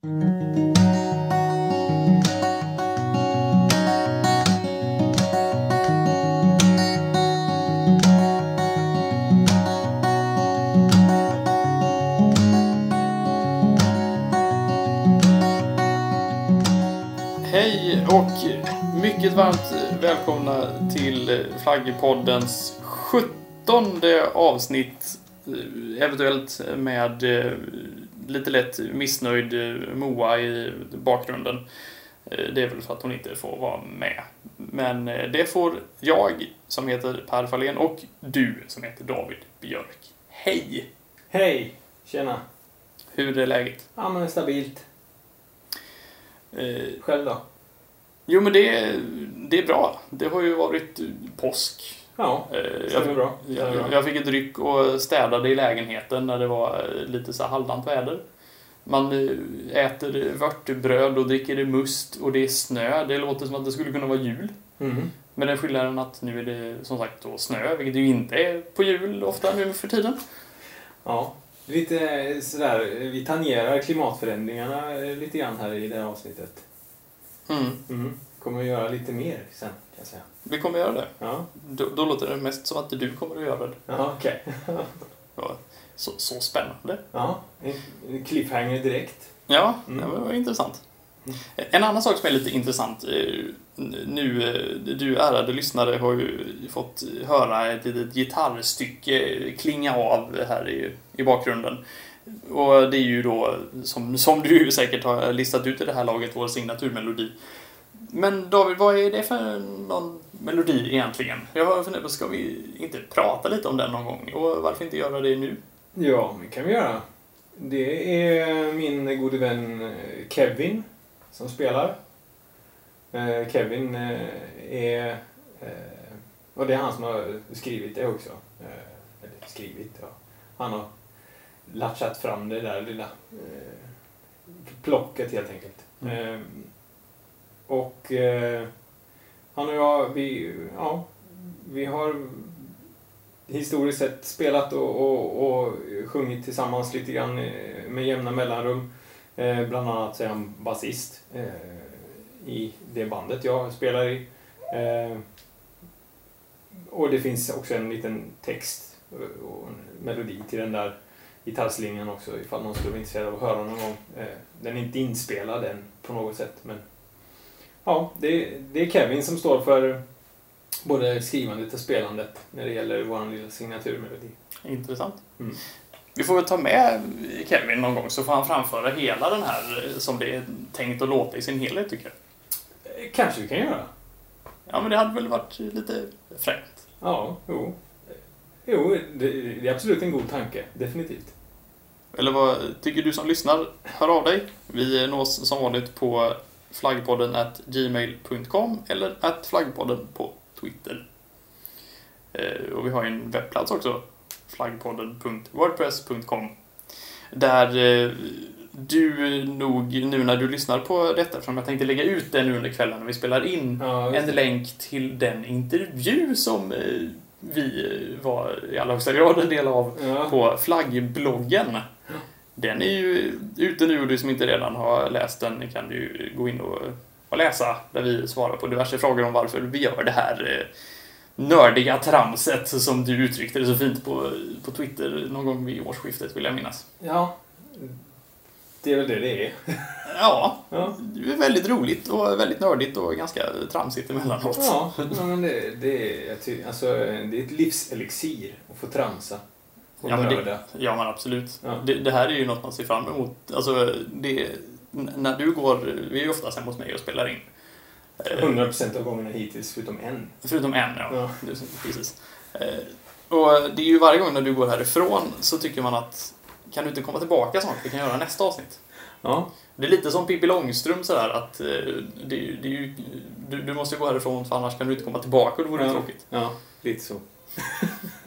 Hej och mycket varmt välkomna till Flaggpoddens 17 avsnitt. Eh, eventuellt med eh, lite lätt missnöjd eh, Moa i bakgrunden. Eh, Det är väl för att hon inte får vara med. Men eh, det får jag som heter Per Fahlén och du som heter David Björk. Hej! Hej! Tjena! Hur är läget? Ja, men stabilt. Eh, Själv då? Jo, men det, det är bra. Det har ju varit påsk. Ja, Eh, stämmer bra. Jag, bra. jag fick ett ryck och städade i lägenheten när det var eh, lite så halvdant väder. Man eh, äter vörtebröd och dricker must och det är snö. Det låter som att det skulle kunna vara jul. Mhm. Men den skillnaden att nu är det som sagt då snö, vilket ju inte är på jul ofta nu för tiden. Ja, lite sådär, vi tangerar klimatförändringarna lite grann här i det här avsnittet. Mm. Mm. Kommer att göra lite mer sen, kan jag säga. Vi kommer göra det. Ja, Då, då låter det mest som att du kommer att göra det. ja okej. Ja, Så, så spännande. Ja, en cliffhanger direkt. Ja, Mm. det var intressant. Mm. En annan sak som är lite intressant. eh, Nu, eh, du ärade lyssnare har ju fått höra ett litet gitarrstycke klinga av här i, i bakgrunden. Och det är ju då, som, som du säkert har listat ut i det här laget, vår signaturmelodi. Men David, vad är det för någon melodi egentligen? Jag har funderat på, ska vi inte prata lite om den någon gång? Och varför inte göra det nu? Ja, det kan vi göra. Det är min gode vän eh, Kevin som spelar. Eh, Kevin eh, är... Och det är han som har skrivit det också. Eller skrivit, ja. Han har latchat fram det där lilla plocket helt enkelt. Mm. Och eh, han och jag, vi, ja, vi har historiskt sett spelat och, och, och sjungit tillsammans lite grann eh, med jämna mellanrum. Eh, bland annat så är han basist eh, i det bandet jag spelar i. Eh, och det finns också en liten text eh, och en melodi till den där gitarrslingan också ifall någon skulle vara intresserad av att höra någon gång. Eh, den är inte inspelad än på något sätt men ja, det, det är Kevin som står för både skrivandet och spelandet när det gäller vår lilla signaturmelodi. Intressant. Mm. Vi får väl ta med Kevin någon gång så får han framföra hela den här som det är tänkt att låta i sin helhet tycker jag. Kanske vi kan göra. Ja, men det hade väl varit lite fränt. Ja, jo. Jo, det, det är absolut en god tanke. Definitivt. Eller vad tycker du som lyssnar? Hör av dig. Vi nås som vanligt på flaggpodden at gmail.com eller at flaggpodden på Twitter. Eh, Och vi har ju en webbplats också. flaggpodden.wordpress.com Där eh, du nog, nu när du lyssnar på detta, eftersom jag tänkte lägga ut det nu under kvällen när vi spelar in, Ja, en länk till den intervju som eh, vi var i allra högsta grad en del av ja. på flaggbloggen. Den är ju ute nu och du som inte redan har läst den kan ju gå in och, och läsa där vi svarar på diverse frågor om varför vi gör det här eh, nördiga tramset som du uttryckte det så fint på, på Twitter någon gång vid årsskiftet vill jag minnas. ja. Det är väl det det är. Ja, Ja, det är väldigt roligt och väldigt nördigt och ganska tramsigt emellanåt. ja men det, det, är, alltså, det är ett livselixir att få tramsa. Ja, men det- nörda. Ja, men absolut. Ja. Det, det här är ju något man ser fram emot. Alltså, det, när du går, vi är ju oftast hemma hos mig och spelar in. Eh, 100% av gångerna hittills, förutom en. Förutom en, ja. Ja. Det- Precis. Eh, Och det är ju varje gång när du går härifrån så tycker man att kan du inte komma tillbaka snart? Vi kan göra nästa avsnitt. Ja, Det är lite som Pippi Långstrump sådär att eh, det, är det är ju, du, du måste gå härifrån för annars kan du inte komma tillbaka och det vore Ja. tråkigt. ja lite så.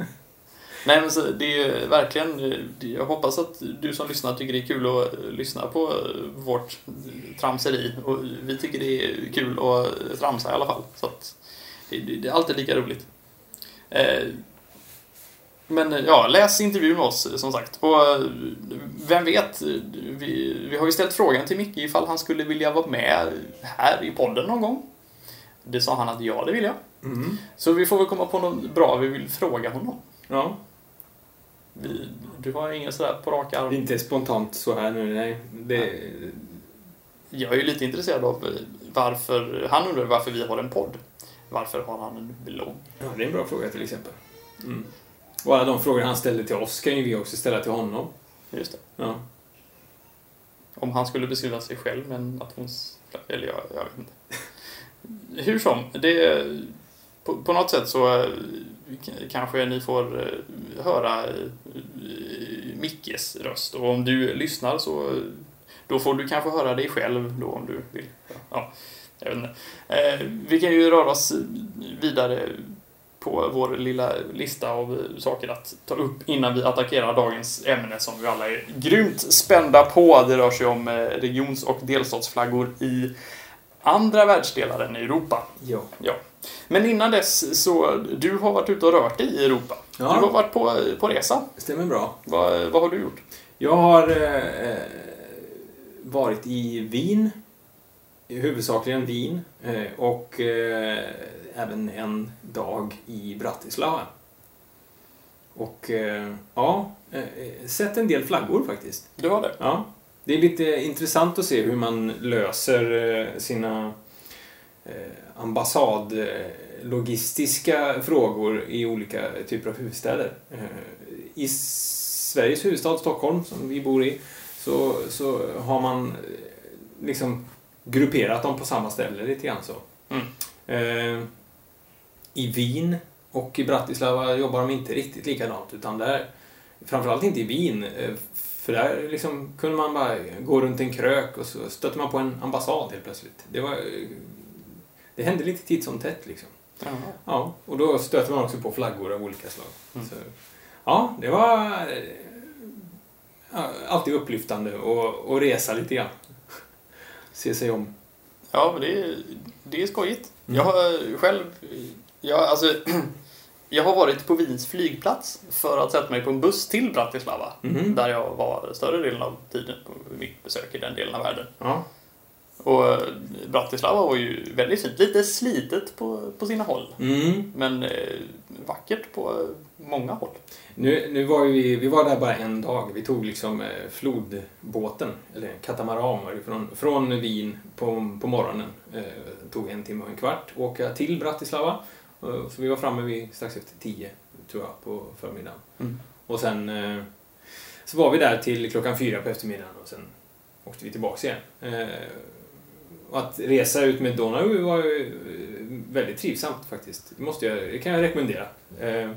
Nej men så det är verkligen, eh, jag hoppas att du som lyssnar tycker det är kul att eh, lyssna på eh, vårt tramseri och vi tycker det är kul att tramsa i alla fall. Så att det, det, är alltid lika roligt. Eh, Men ja, läs intervjun med oss som sagt. Och eh, vem vet, vi, vi har ju ställt frågan till Micke ifall han skulle vilja vara med här i podden någon gång. Det sa han att ja, det vill jag. Mm. Så vi får väl komma på något bra vi vill fråga honom. Ja, Vi, du har inget sådär på rak arm. inte spontant så här nu, nej. Det, Jag är ju lite intresserad av varför, han undrar varför vi har en podd. Varför har han en blogg? ja, det är en bra fråga till exempel. Mm. Och alla de frågor han ställde till oss kan ju vi också ställa till honom. Just det. Ja. Om han skulle beskriva sig själv med en nationsflagga, eller jag, jag vet inte. Hur som, det, på, på något sätt så eh, kanske ni får eh, höra eh, Mickes röst. Och om du lyssnar så eh, då får du kanske höra dig själv då om du vill. Ja, jag vet inte. Vi kan ju röra oss vidare på vår lilla lista av saker att ta upp innan vi attackerar dagens ämne som vi alla är grymt spända på. Det rör sig om regions och delstatsflaggor i andra världsdelar än Europa. Ja. Ja. Men innan dess så, du har varit ute och rört dig i Europa. Ja. Du har varit på, på resa. Stämmer bra. Vad, vad har du gjort? Jag har eh, varit i Wien, huvudsakligen Wien, eh, och eh, även en dag i Bratislava. Och eh, ja, eh, sett en del flaggor faktiskt. Du har det? Ja, det är lite intressant att se hur man löser eh, sina eh, ambassadlogistiska frågor i olika typer av huvudstäder. Eh, I Sveriges huvudstad Stockholm, som vi bor i, så, så har man eh, liksom grupperat dem på samma ställe lite grann så. Mm. Eh, I Wien och i Bratislava jobbar de inte riktigt likadant utan där, framförallt inte i Wien, för där liksom kunde man bara gå runt en krök och så stötte man på en ambassad helt plötsligt. Det, var, det hände lite titt som tätt liksom. Jaha. Ja, och då stöter man också på flaggor av olika slag. Mm. Så, ja, det var alltid upplyftande att resa lite grann. Se sig om. Ja, men det är, det är skojigt. Mm. Jag har själv... Jag, alltså, jag har varit på Wiens flygplats för att sätta mig på en buss till Bratislava. Mhm. Där jag var större delen av tiden på mitt besök i den delen av världen. Ja, Och Bratislava var ju väldigt fint. Lite slitet på, på sina håll. mm. Men eh, vackert på många håll. Nu, nu var vi, vi var där bara en dag. Vi tog liksom eh, flodbåten, eller katamaran var det, från, från Wien på, på morgonen. Eh, tog en timme och en kvart åka till Bratislava. Eh, så vi var framme vid strax efter tio, tror jag, på förmiddagen. Mm. Och sen eh, så var vi där till klockan fyra på eftermiddagen och sen åkte vi tillbaks igen. Eh, att resa ut med Donau var ju eh, väldigt trivsamt faktiskt. Det, måste jag, det kan jag rekommendera. Eh,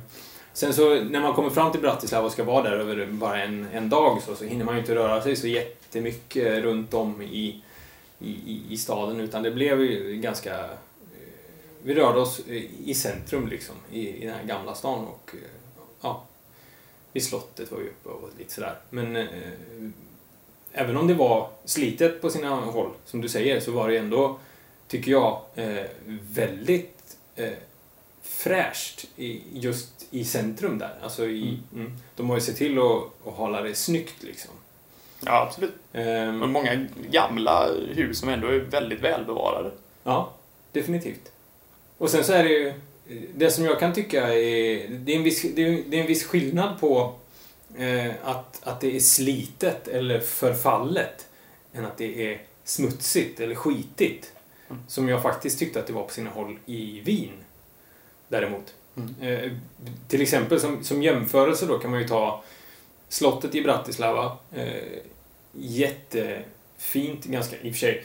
sen så när man kommer fram till Bratislava och ska vara där över bara en, en dag så, så hinner man ju inte röra sig så jättemycket runt om i, i, i, staden utan det blev ju ganska... Eh, vi rörde oss i centrum liksom, i, i den här gamla stan och ja, vid slottet var vi uppe och lite sådär. Men även om det var slitet på sina håll, som du säger, så var det ändå, tycker jag, eh, väldigt eh, fräscht i, just i centrum där. Alltså i, mm. De har ju sett till att, att hålla det snyggt liksom. Ja, absolut. Ehm, Men många gamla hus som ändå är väldigt välbevarade. Ja, definitivt. Och sen så är det ju, det som jag kan tycka är, det är en viss, det är, det är en viss skillnad på eh, att, att det är slitet eller förfallet än att det är smutsigt eller skitigt. Mm. Som jag faktiskt tyckte att det var på sina håll i Wien. Däremot. Mm. Eh, till exempel som, som jämförelse då kan man ju ta slottet i Bratislava. Eh, jättefint, ganska i och för sig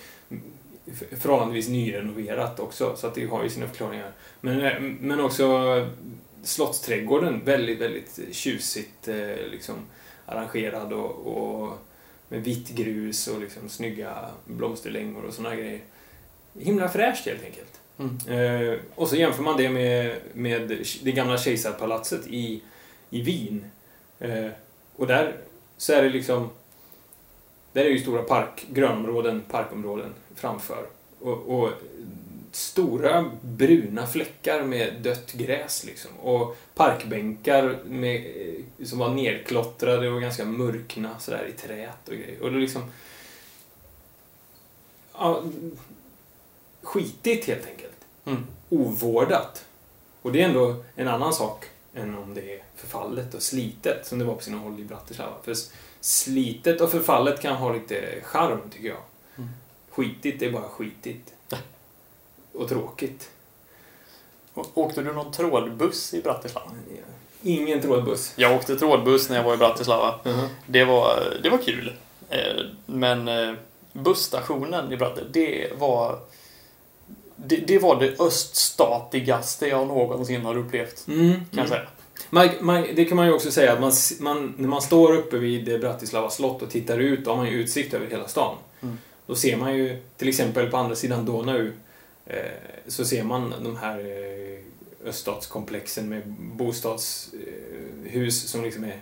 förhållandevis nyrenoverat också, så att det har ju sina förklaringar. Men, eh, men också Slottsträdgården, väldigt, väldigt tjusigt eh, liksom, arrangerad och, och med vitt grus och liksom snygga blomsterlängor och såna grejer. Himla fräscht helt enkelt. Mm. Eh, och så jämför man det med, med det gamla kejsarpalatset i, i Wien. Eh, och där så är det liksom... Där är ju stora park, grönområden, parkområden framför. Och, och stora bruna fläckar med dött gräs liksom. Och parkbänkar med, eh, som var nerklottrade och ganska mörkna sådär i trät och grejer. Och det liksom... Ja, skitigt helt enkelt. Mm. Ovårdat. Och det är ändå en annan sak än om det är förfallet och slitet som det var på sina håll i Bratislava. För slitet och förfallet kan ha lite charm tycker jag. Mm. Skitigt är bara skitigt. Och tråkigt. Åkte du någon trådbuss i Bratislava? Ingen trådbuss. Jag åkte trådbuss när jag var i Bratislava. Mhm. Det var, det var kul. Eh, Men eh, busstationen i Bratislava, det var... Det, det var det öststatigaste jag någonsin har upplevt, Mm. kan jag säga. Man, man, det kan man ju också säga att man, när man står uppe vid Bratislava slott och tittar ut, då har man ju utsikt över hela stan. Mm. Då ser man ju, till exempel på andra sidan Donau, Eh, så ser man de här eh, öststatskomplexen med bostadshus som liksom är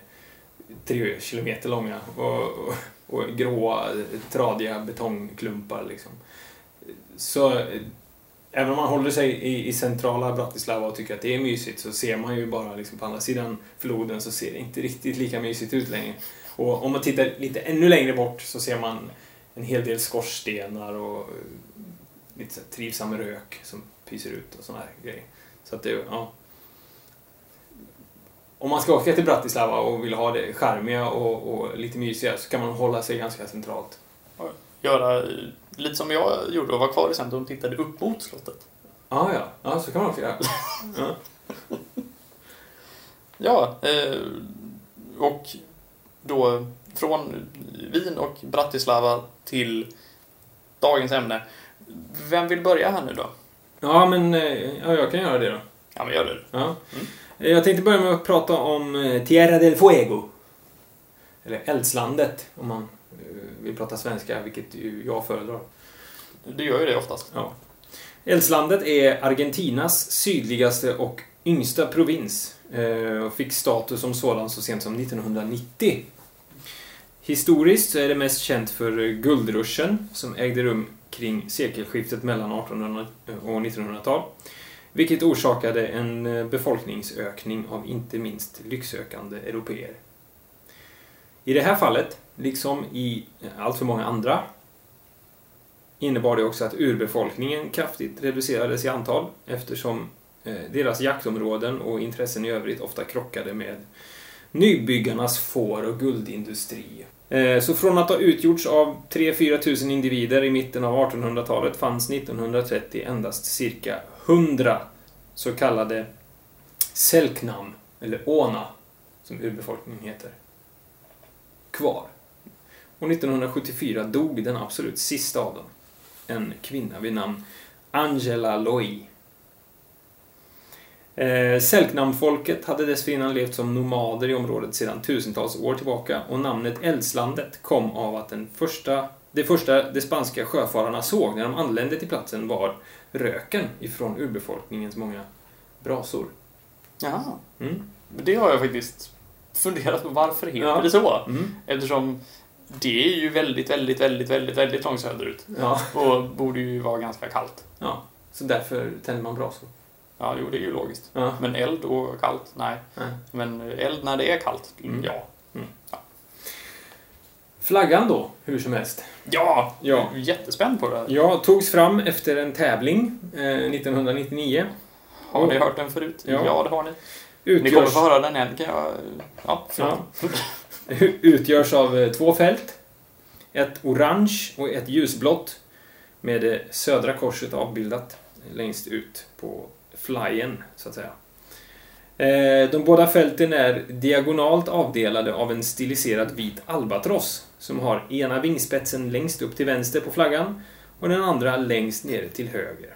tre kilometer långa och, och, och gråa, tradiga betongklumpar liksom. Så eh, även om man håller sig i, i centrala Bratislava och tycker att det är mysigt så ser man ju bara liksom på andra sidan floden så ser det inte riktigt lika mysigt ut längre. Och om man tittar lite ännu längre bort så ser man en hel del skorstenar och lite så här trivsam rök som pyser ut och här grejer. Så att det, ja. Om man ska åka till Bratislava och vill ha det charmiga och, och lite mysiga så kan man hålla sig ganska centralt. Göra lite som jag gjorde och var kvar i centrum och tittade upp mot slottet. Ah, ja, ja, så kan man också göra. Ja. Ja, eh, och då från Wien och Bratislava till dagens ämne. Vem vill börja här nu då? ja, men eh, ja, jag kan göra det då. Ja, men gör det. Ja. Eh, Jag tänkte börja med att prata om eh, Tierra del Fuego. Eller Eldslandet, om man vill prata svenska, vilket ju jag föredrar. Du gör ju det oftast. Ja. Eldslandet är Argentinas sydligaste och yngsta provins och fick status som sådan så sent som 1990. Historiskt så är det mest känt för guldruschen som ägde rum kring sekelskiftet mellan 1800 eh, och 1900-tal. Vilket orsakade en eh, befolkningsökning av inte minst lycksökande europeer. I det här fallet, liksom i alltför allt för många andra, innebar det också att urbefolkningen kraftigt reducerades i antal eftersom deras jaktområden och intressen i övrigt ofta krockade med nybyggarnas får och guldindustri. Eh, så från att ha utgjorts av 3-4 tusen individer i mitten av 1800-talet fanns 1930 endast cirka 100 så kallade Selknam, eller Åna, som urbefolkningen heter, kvar. Och 1974 dog den absolut sista av dem. En kvinna vid namn Angela Loi. Eh, Selknamfolket hade dessförinnan levt som nomader i området sedan tusentals år tillbaka och namnet Eldslandet kom av att den första, det första de spanska sjöfararna såg när de anlände till platsen var röken ifrån urbefolkningens många brasor. Jaha. Mm. Det har jag faktiskt funderat på. Varför heter Ja. det så? Mm. Eftersom det är ju väldigt, väldigt, väldigt, väldigt, väldigt långt söderut. Ja. Och borde ju vara ganska kallt. ja, så därför tänder man brasor. Ja, jo, det är ju logiskt. Ja. Men eld och kallt? Nej. Nej. Men eld när det är kallt? Mm. Ja. Flaggan då, hur som helst. Ja! Ja. Jättespänd på det här. Ja, togs fram efter en tävling eh, 1999. Har ni hört den förut? Ja. Ja, det har ni. Ni kommer Utgörs, få höra den än, kan jag... Ja, förlåt. utgörs av eh, två fält. Ett orange och ett ljusblått. Med det södra korset avbildat längst ut på flyen, så att säga. Eh, De båda fälten är diagonalt avdelade av en stiliserad vit albatross som har ena vingspetsen längst upp till vänster på flaggan och den andra längst ner till höger.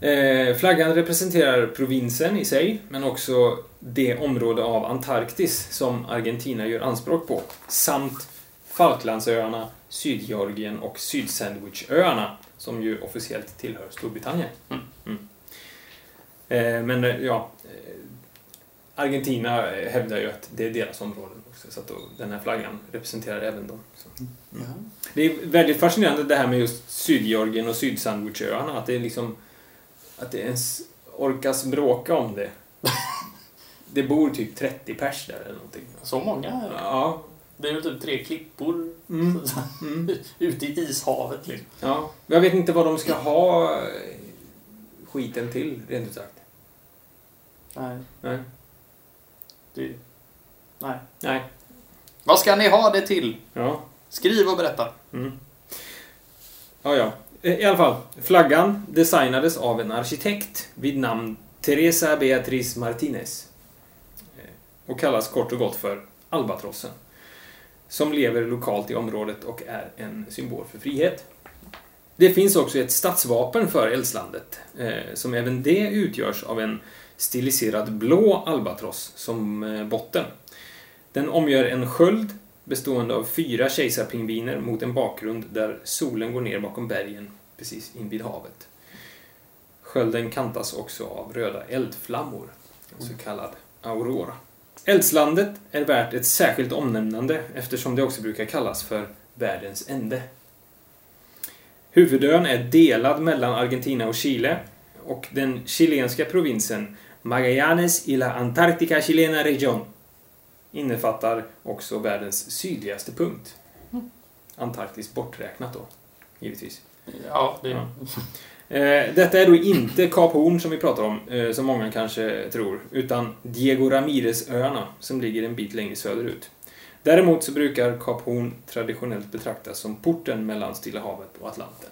Eh, Flaggan representerar provinsen i sig, men också det område av Antarktis som Argentina gör anspråk på, samt Falklandsöarna, Sydgeorgien och Sydsandwichöarna, som ju officiellt tillhör Storbritannien. Mm. Mm. Eh, Men eh, ja, eh, Argentina hävdar ju att det är deras områden också, så att då, den här flaggan representerar även dem. Så. Det är väldigt fascinerande det här med just Sydgeorgien och Sydsandwichöarna, att det är liksom att det ens orkas bråka om det. Det bor typ 30 pers där eller någonting. Så många? Ja. Det är ju typ tre klippor Mm. Mm. ute i ishavet. Liksom. ja. Jag vet inte vad de ska ha skiten till, rent ut sagt. Nej, Nej. det... Nej. Nej. Vad ska ni ha det till? Ja. Skriv och berätta. Mm. Ja, ja. I alla fall, flaggan designades av en arkitekt vid namn Teresa Beatriz Martinez. Eh, Och kallas kort och gott för albatrossen. Som lever lokalt i området och är en symbol för frihet. Det finns också ett stadsvapen för Eldslandet, eh, som även det utgörs av en stiliserad blå albatross som eh, botten. Den omgör en sköld bestående av fyra kejsarpingviner mot en bakgrund där solen går ner bakom bergen precis invid havet. Skölden kantas också av röda eldflammor, så kallad aurora. Eldslandet är värt ett särskilt omnämnande eftersom det också brukar kallas för världens ände. Huvudön är delad mellan Argentina och Chile och den chilenska provinsen Magallanes y la Antártica Chilena Region innefattar också världens sydligaste punkt. Antarktis borträknat då, givetvis. Ja, det... Ja. Eh, detta är då inte Kap Horn som vi pratar om, eh, som många kanske tror, utan Diego Ramirez-öarna som ligger en bit längre söderut. Däremot så brukar Kap Horn traditionellt betraktas som porten mellan Stilla havet och Atlanten.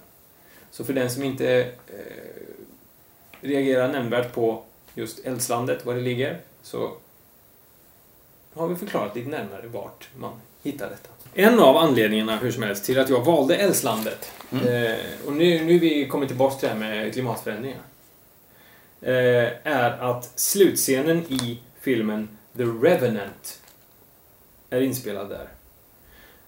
Så för den som inte eh, reagerar nämnvärt på just Eldslandet, var det ligger, så har vi förklarat lite närmare vart man hittar detta. En av anledningarna, hur som helst, till att jag valde Eldslandet, Mm. eh, och nu, nu vi kommit tillbaka till det här med klimatförändringar, eh, är att slutscenen i filmen The Revenant är inspelad där.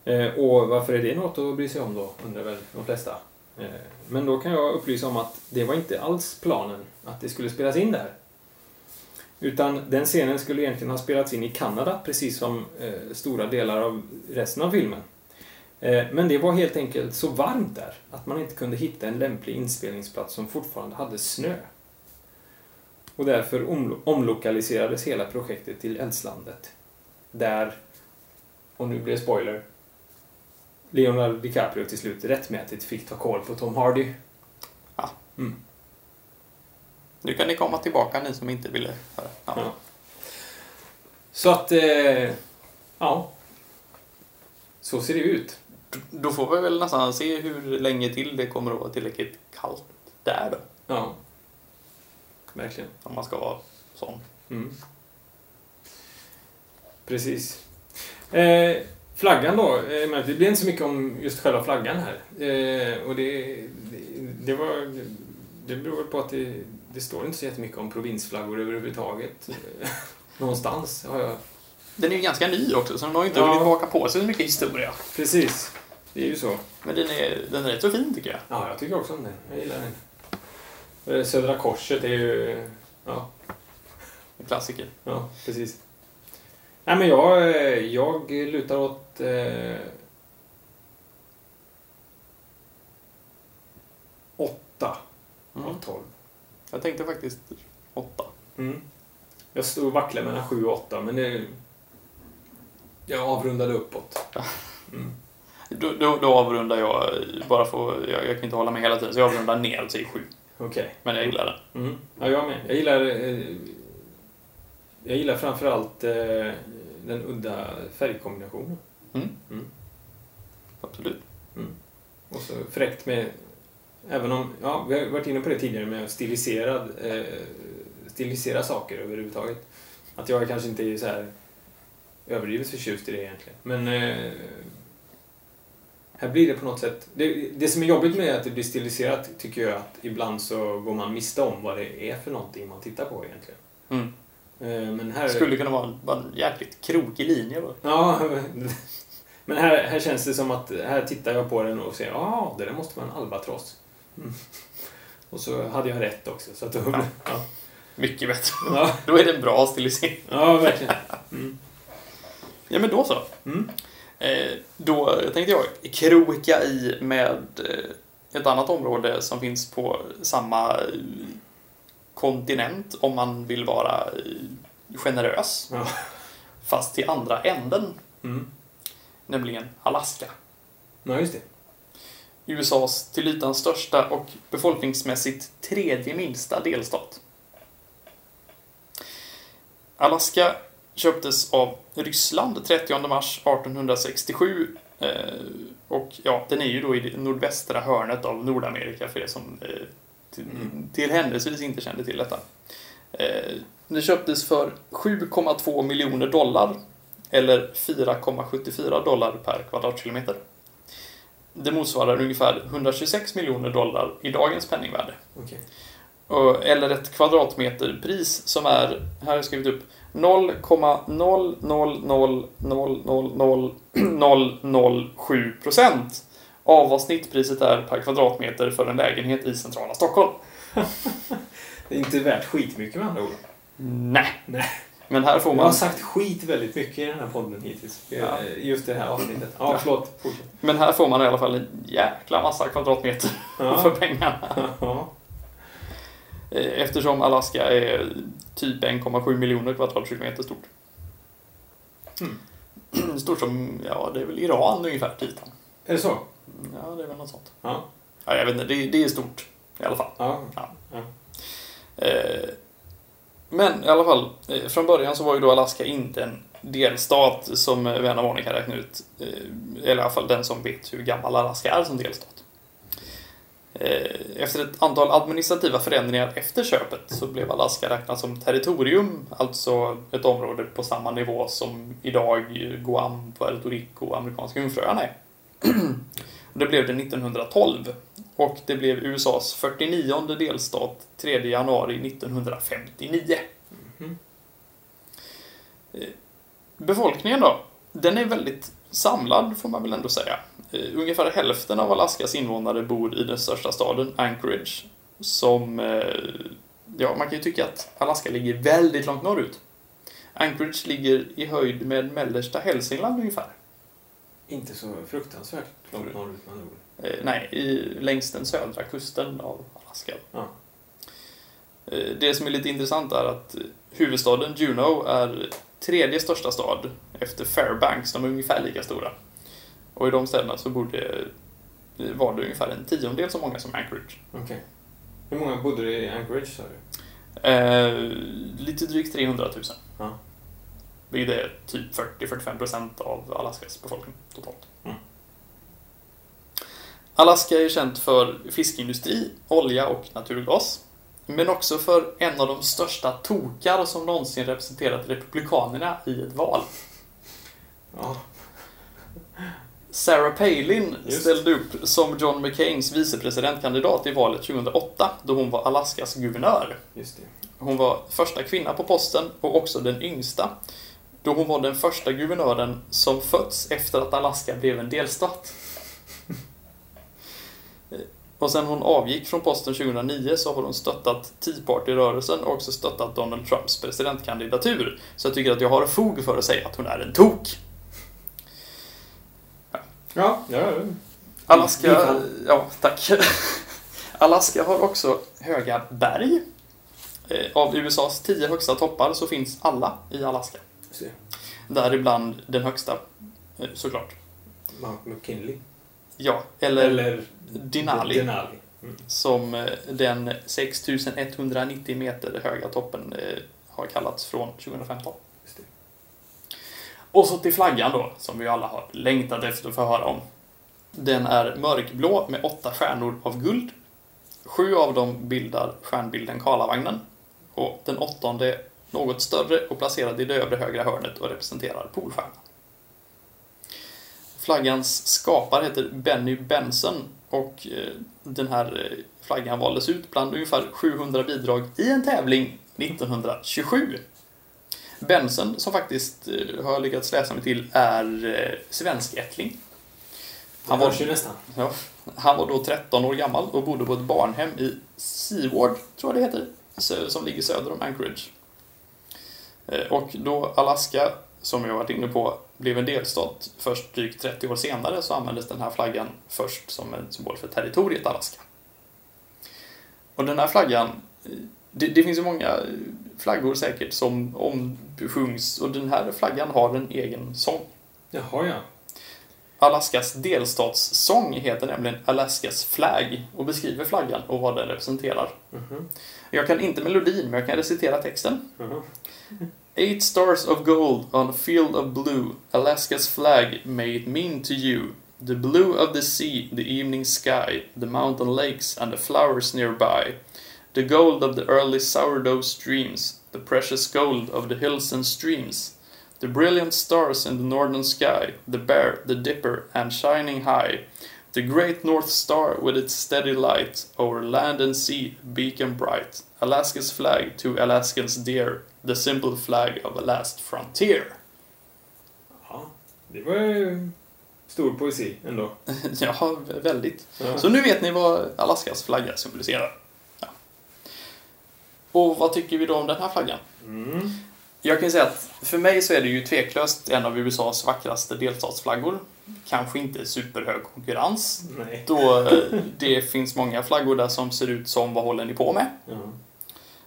Eh, och varför är det något att bry sig om då, undrar väl de flesta. Eh, men då kan jag upplysa om att det var inte alls planen att det skulle spelas in där. Utan den scenen skulle egentligen ha spelats in i Kanada, precis som eh, stora delar av resten av filmen. Eh, men det var helt enkelt så varmt där att man inte kunde hitta en lämplig inspelningsplats som fortfarande hade snö. Och därför omlo- omlokaliserades hela projektet till Eldslandet. Där, och nu blir det spoiler, Leonardo DiCaprio till slut rättmätigt fick ta koll på Tom Hardy. Ja. Mm. Nu kan ni komma tillbaka, ni som inte ville höra. Ja. Ja. Så att, eh, ja. Så ser det ut. Då får vi väl nästan se hur länge till det kommer att vara tillräckligt kallt där då. Ja. Verkligen. Om man ska vara sån. Mm. Precis. Eh, flaggan då, eh, det blir inte så mycket om just själva flaggan här. Eh, och det, det, det var... Det beror på att det, det står inte så jättemycket om provinsflaggor överhuvudtaget. Någonstans har jag... Den är ju ganska ny också, så den har ju inte Ja. hunnit baka på sig så mycket historia. Precis. Det är ju så. Men den är, den är rätt så fin tycker jag. Ja, jag tycker också om den. Jag gillar den. Eh, Södra Korset är ju... Ja, En klassiker. ja precis. Nej, men jag, eh, jag lutar åt... Eh, åtta Mm. av tolv. Jag tänkte faktiskt åtta. Mm. Jag stod och vacklade mellan sju och åtta, men det... Jag avrundade uppåt. Mm. Då, då, då avrundar jag, bara för, jag, jag kan inte hålla med hela tiden, så jag avrundar ner och säger sju. Okej. Men jag gillar den. Mm. Ja, jag med. Jag gillar... Eh, jag gillar framförallt eh, den udda färgkombinationen. Mm. Mm. Absolut. Och så fräckt med... Även om... Ja, vi har varit inne på det tidigare med stiliserad, eh, stilisera saker överhuvudtaget. Att jag kanske inte är så här överdrivet förtjust i det egentligen. Men... Eh, här blir det på något sätt... Det, det som är jobbigt med att det blir stiliserat tycker jag att ibland så går man miste om vad det är för någonting man tittar på egentligen. Mm. Eh, Men här... Det skulle kunna vara en, vara en jäkligt krokig linje då. Ja, men här, här känns det som att här tittar jag på den och säger ja, ah, det där måste vara en albatross. Mm. Och så hade jag rätt också. Så att då, Ja. ja. Mycket bättre. Ja, Då är det en bra stilisering. ja, verkligen. Mm. Ja, men då så. Mm. Eh, då tänkte jag kroka i med eh, ett annat område som finns på samma kontinent om man vill vara eh, generös. Ja. Fast till andra änden, Mm. nämligen Alaska. Ja, just det. USAs till ytan största och befolkningsmässigt tredje minsta delstat. Alaska köptes av Ryssland 30 mars 1867 eh, och ja, den är ju då i det nordvästra hörnet av Nordamerika för er som eh, till, Mm. till händelsevis inte kände till detta. Eh, det köptes för 7,2 miljoner dollar eller 4,74 dollar per kvadratkilometer. Det motsvarar ungefär 126 miljoner dollar i dagens penningvärde. Och- Eller ett kvadratmeterpris som är, här har jag skrivit upp, 0,000000007 procent av vad snittpriset är per kvadratmeter för en lägenhet i centrala Stockholm. Det är inte värt skitmycket med andra ord. Nej. Nej. Men här får Jag har man, sagt skit väldigt mycket i den här podden hittills. Ja. Eh, Just det här avsnittet. Ja, Ja. förlåt. Fortsätt. men här får man i alla fall en jäkla massa kvadratmeter för Ja. pengarna. Ja. Eh, Eftersom Alaska är typ 1,7 miljoner kvadratkilometer stort. Mm. Stort som, ja det är väl Iran ungefär till ytan. Är det så? Ja, det är väl något sånt. Ja. Ja, jag vet inte, det, det är stort i alla fall. Ja. Eh, men i alla fall, eh, från början så var ju då Alaska inte en delstat som eh, vän av ordning kan räkna ut. Eh, eller i alla fall den som vet hur gammal Alaska är som delstat. Efter ett antal administrativa förändringar efter köpet så blev Alaska räknat som territorium, alltså ett område på samma nivå som idag Guam, Puerto Rico och Amerikanska Jungfruöarna är. Det blev det 1912 och det blev USAs 49 delstat 3 januari 1959. Mhm. Eh, Befolkningen då? Den är väldigt samlad får man väl ändå säga. Eh, Ungefär hälften av Alaskas invånare bor i den största staden, Anchorage, som... eh, Ja, man kan ju tycka att Alaska ligger väldigt långt norrut. Anchorage ligger i höjd med mellersta Hälsingland ungefär. Inte så fruktansvärt långt norrut andra ord. Eh, nej, i, längs den södra kusten av Alaska. Ja. Eh, det som är lite intressant är att eh, huvudstaden Juneau är tredje största stad efter Fairbanks. De är ungefär lika stora. Och i de städerna så borde, eh, var det ungefär en tiondel så många som Anchorage. Okej. Hur många bodde det i Anchorage sa du? Eh, lite drygt 300 000. Ja. Vilket är typ 40-45 procent av Alaskas befolkning totalt. Mm. Alaska är känt för fiskindustri, olja och naturgas. Men också för en av de största tokar som någonsin representerat Republikanerna i ett val. Ja. Sarah Palin Just. ställde upp som John McCains vicepresidentkandidat i valet 2008 då hon var Alaskas guvernör. Hon var första kvinna på posten och också den yngsta. Då hon var den första guvernören som fötts efter att Alaska blev en delstat. Och sen hon avgick från posten 2009 så har hon stöttat Tea Party-rörelsen och också stöttat Donald Trumps presidentkandidatur. Så jag tycker att jag har fog för att säga att hon är en tok. Ja. ja. Alaska, Bifall. ja tack. Alaska har också höga berg. Eh, Av USAs tio högsta toppar så finns alla i Alaska. Däribland den högsta, eh, såklart. Mount McKinley. Ja, eller, Eller Denali, Denali. Mm. som eh, den 6190 meter höga toppen eh, har kallats från 2015. Just det. Och så till flaggan då, som vi alla har längtat efter att få höra om. Den är mörkblå med åtta stjärnor av guld. Sju av dem bildar stjärnbilden Karlavagnen. Och den åttonde något större och placerad i det övre högra hörnet och representerar Polstjärnan. Flaggans skapare heter Benny Benson och eh, den här eh, flaggan valdes ut bland ungefär 700 bidrag i en tävling 1927. Benson, som faktiskt eh, har lyckats läsa mig till, är svenskättling. Han var, hörs ju nästan. ja, han var då 13 år gammal och bodde på ett barnhem i Seward, tror jag det heter, som ligger söder om Anchorage. Eh, Och då Alaska, som jag varit inne på, blev en delstat först drygt 30 år senare så användes den här flaggan först som en symbol för territoriet Alaska. Och den här flaggan, eh, det, det finns ju många flaggor säkert som omsjungs och den här flaggan har en egen sång. Jaha, ja. Alaskas delstatssång heter nämligen Alaskas flag och beskriver flaggan och vad den representerar. Mhm. Jag kan inte melodin, men jag kan recitera texten. Mhm. Eight stars of gold on a field of blue, Alaska's flag may it mean to you. The blue of the sea, the evening sky, the mountain lakes and the flowers nearby. The gold of the early sourdough streams, the precious gold of the hills and streams. The brilliant stars in the northern sky, the bear, the dipper, and shining high. The great North Star with its steady light over land and sea, beacon bright. Alaska's flag to Alaskans dear, the simple flag of a last frontier. Ja, det var ju stor poesi ändå. ja, väldigt. Ja. Så nu vet ni vad Alaskas flagga symboliserar. Ja. Och vad tycker vi då om den här flaggan? Mm. Jag kan ju säga att för mig så är det ju tveklöst en av USAs vackraste delstatsflaggor. Kanske inte superhög konkurrens, Nej. då eh, det finns många flaggor där som ser ut som vad håller ni på med?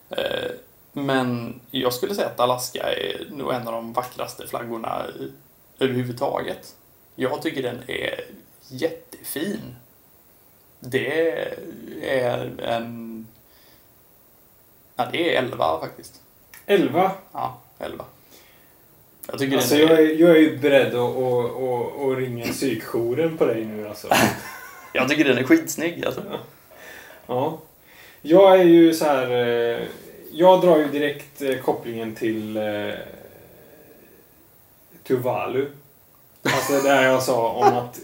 Eh, Men jag skulle säga att Alaska är nog en av de vackraste flaggorna överhuvudtaget. Jag tycker den är jättefin. Det är en... Ja, det är 11 faktiskt. Elva. Ja, 11. Jag tycker Alltså är... jag är, jag är ju beredd att, att, att, att ringa psykjouren på dig nu alltså. Jag tycker den är skitsnygg alltså. Ja. Jag är ju så här... eh, Jag drar ju direkt eh, kopplingen till eh, Tuvalu. Alltså det här jag sa om att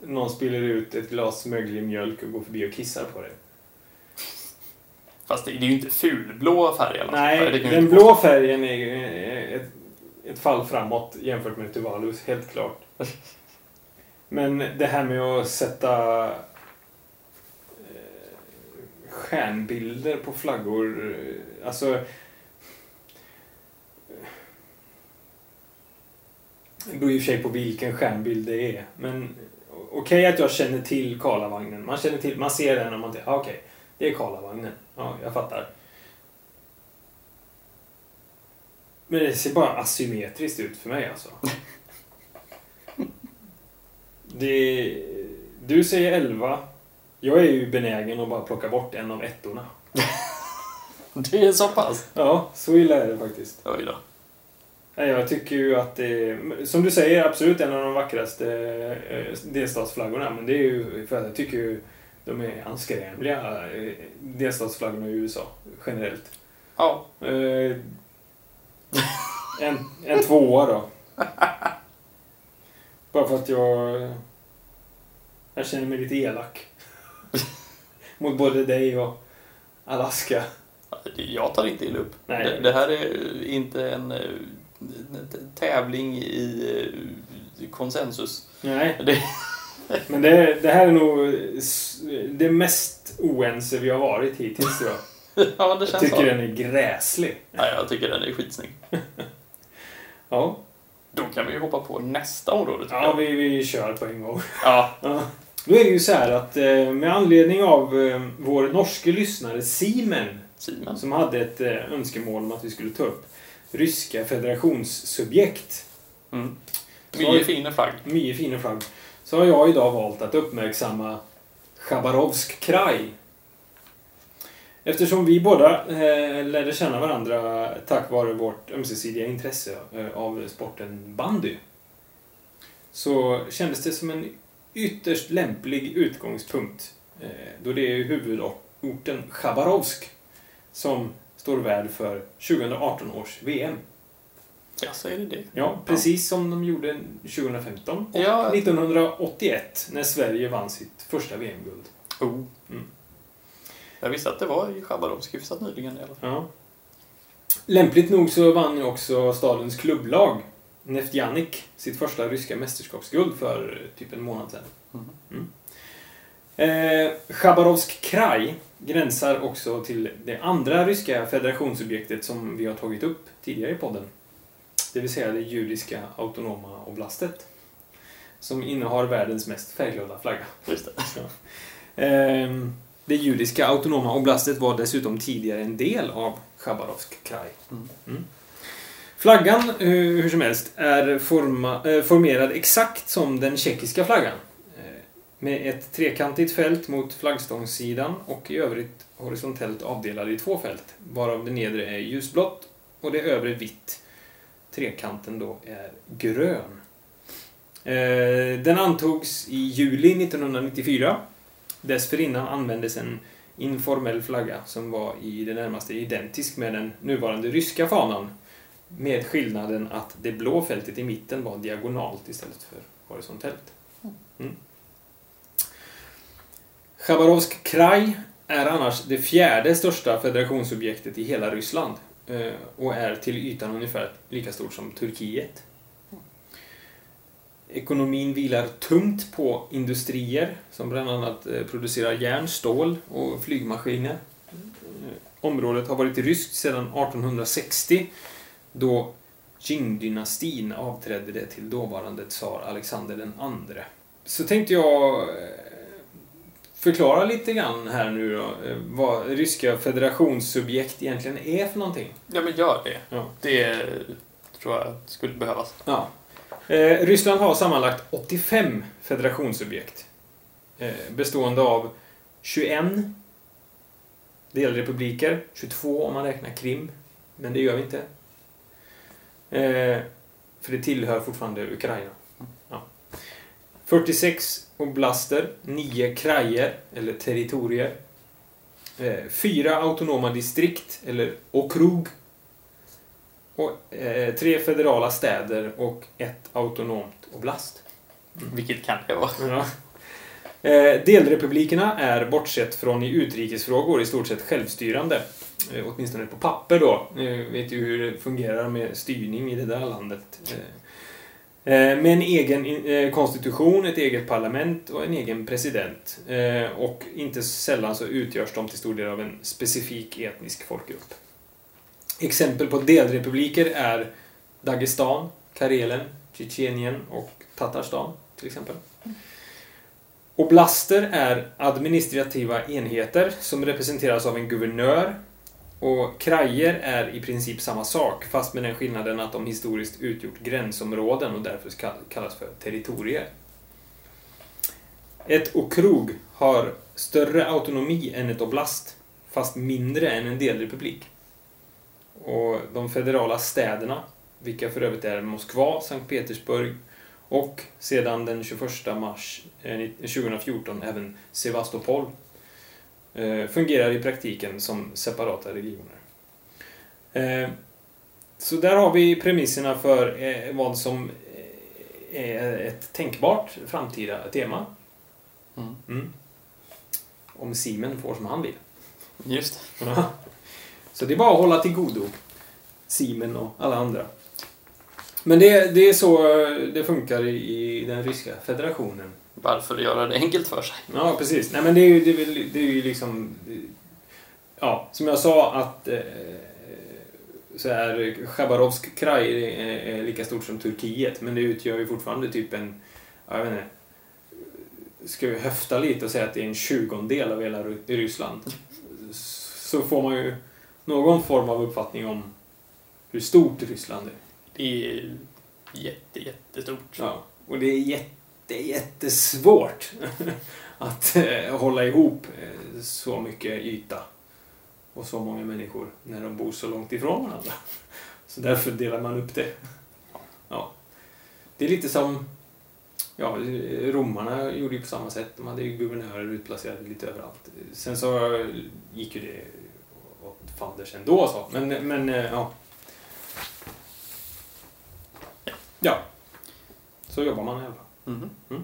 någon spiller ut ett glas möglig mjölk och går förbi och kissar på det. Fast det, det är ju inte fulblå färg fall. Nej, ju den blå färgen är ju ett, ett fall framåt jämfört med Tuvalus, helt klart. Men det här med att sätta eh, stjärnbilder på flaggor, eh, alltså... Det beror i och för sig på vilken stjärnbild det är. Men okej att jag känner till Karlavagnen. Man känner till, man ser den och man tänker, ah, okej, det är Karlavagnen. Ja, jag fattar. Men det ser bara asymmetriskt ut för mig alltså. Det, du säger 11. Jag är ju benägen att bara plocka bort en av ettorna. Det är så pass. Ja, så illa är det faktiskt. Oj då. Jag tycker ju att det som du säger, absolut en av de vackraste eh, delstatsflaggorna. Men det är ju för att jag tycker ju de är anskrämliga, eh, delstatsflaggorna i USA, generellt. Ja, Eh, en, en tvåa då. Bara för att jag... Jag känner mig lite elak. Mot både dig och Alaska. jag tar inte illa upp. Nej. Det, det här är inte en, eh, en tävling i eh, konsensus. Nej, Det, men det, det här är nog det mest oense vi har varit hittills tror jag. ja, det Jag känns tycker så. den är gräslig. Nej, jag tycker den är skitsnygg. Ja, Då kan vi hoppa på nästa område tycker ja jag. vi, vi kör på en gång. Ja, Ja. Då är det ju så här att eh, med anledning av eh, vår norske lyssnare Simen Simen. som hade ett eh, önskemål om att vi skulle ta upp ryska federationssubjekt. Mm. Så- Mycket fin flagg. Mycket fina flagg. Så har jag idag valt att uppmärksamma Chabarovsk kraj. Eftersom vi båda eh, lärde känna varandra tack vare vårt ömsesidiga intresse eh, av sporten bandy. Så kändes det som en ytterst lämplig utgångspunkt. Eh, då det är huvudorten Chabarovsk som står värd för 2018 års VM. Ja, så är det det. Ja, precis som de gjorde 2015 och Ja. 1981 när Sverige vann sitt första VM-guld. Oh. Mm. Jag visste att det var i Chabarovsk hyfsat nyligen i alla fall. Ja. Lämpligt nog så vann ju också stadens klubblag, Neftjanik, sitt första ryska mästerskapsguld för typ en månad sedan. Mhm. Eh, Chabarovsk kraj gränsar också till det andra ryska federationsobjektet som vi har tagit upp tidigare i podden. Det vill säga det judiska autonoma oblastet. Som innehar världens mest färgglada flagga. Just det. Ehm, Det judiska autonoma oblastet var dessutom tidigare en del av Chabarovsk kraj. Mm. Mm. Flaggan, eh, hur som helst, är forma, eh, formerad exakt som den tjeckiska flaggan. Eh, Med ett trekantigt fält mot flaggstångssidan och i övrigt horisontellt avdelade i två fält, varav det nedre är ljusblått och det övre vitt. Trekanten då är grön. Eh, Den antogs i juli 1994. Dessförinnan användes en informell flagga som var i det närmaste identisk med den nuvarande ryska fanan. Med skillnaden att det blå fältet i mitten var diagonalt istället för horisontellt. Mm. Chabarovsk kraj är annars det fjärde största federationsobjektet i hela Ryssland Eh, och är till ytan ungefär lika stort som Turkiet. Ekonomin vilar tungt på industrier som bland annat eh, producerar järn, stål och flygmaskiner. Eh, området har varit ryskt sedan 1860 då Qing-dynastin avträdde det till dåvarande tsar Alexander den andre. Så tänkte jag förklara lite grann här nu då, eh, vad ryska federationssubjekt egentligen är för någonting. Ja, men gör det. Ja. Det tror jag skulle behövas. Ja. Eh, Ryssland har sammanlagt 85 federationsobjekt. Eh, bestående av 21 delrepubliker, 22 om man räknar Krim, men det gör vi inte. Eh, för det tillhör fortfarande Ukraina. Ja. 46 oblaster, 9 krajer, eller territorier. Eh, fyra autonoma distrikt, eller okrug. Och, eh, tre federala städer och ett autonomt oblast. Vilket kan det vara? Ja. Eh, delrepublikerna är, bortsett från i utrikesfrågor, i stort sett självstyrande. Eh, åtminstone på papper då. Eh, vet ju hur det fungerar med styrning i det där landet. Eh, Eh, med en egen eh, konstitution, ett eget parlament och en egen president. Eh, och inte sällan så utgörs de till stor del av en specifik etnisk folkgrupp. Exempel på delrepubliker är Dagestan, Karelen, Tjetjenien och Tatarstan till exempel. Oblaster är administrativa enheter som representeras av en guvernör och krajer är i princip samma sak fast med den skillnaden att de historiskt utgjort gränsområden och därför kallas för territorier. Ett okrug har större autonomi än ett oblast fast mindre än en delrepublik. Och de federala städerna, vilka för övrigt är Moskva, Sankt Petersburg och sedan den 21 mars eh, 2014 även Sevastopol, fungerar i praktiken som separata regioner. Eh, Så där har vi premisserna för eh, vad som eh, är ett tänkbart framtida tema. Mm. Mm. Om Simen får som han vill. Just. Ja. Så det är bara att hålla till godo. Simen och alla andra. Men det, det är så eh, det funkar i, i den ryska federationen. Varför göra det enkelt för sig? Ja, precis. Nej, men det är ju, det är, väl- det är ju liksom... Ja, som jag sa att eh, så här, Chabarovsk kraj är, är lika stort som Turkiet, men det utgör ju fortfarande typ en... ja, Jag vet inte. Ska vi höfta lite och säga att det är en tjugondel av hela Ry- Ryssland? Så får man ju någon form av uppfattning om hur stort Ryssland är. Det är jätte, jättestort. Ja, och det är jätte, jättesvårt att eh, hålla ihop eh, så mycket yta och så många människor när de bor så långt ifrån varandra. Så därför delar man upp det. Ja. Det är lite som Ja, romarna gjorde ju på samma sätt. De hade ju guvernörer utplacerade lite överallt. Sen så gick ju det åt fanders ändå så. Men, men eh, ja. Ja. Så jobbar man i alla fall. Mhm. Mm.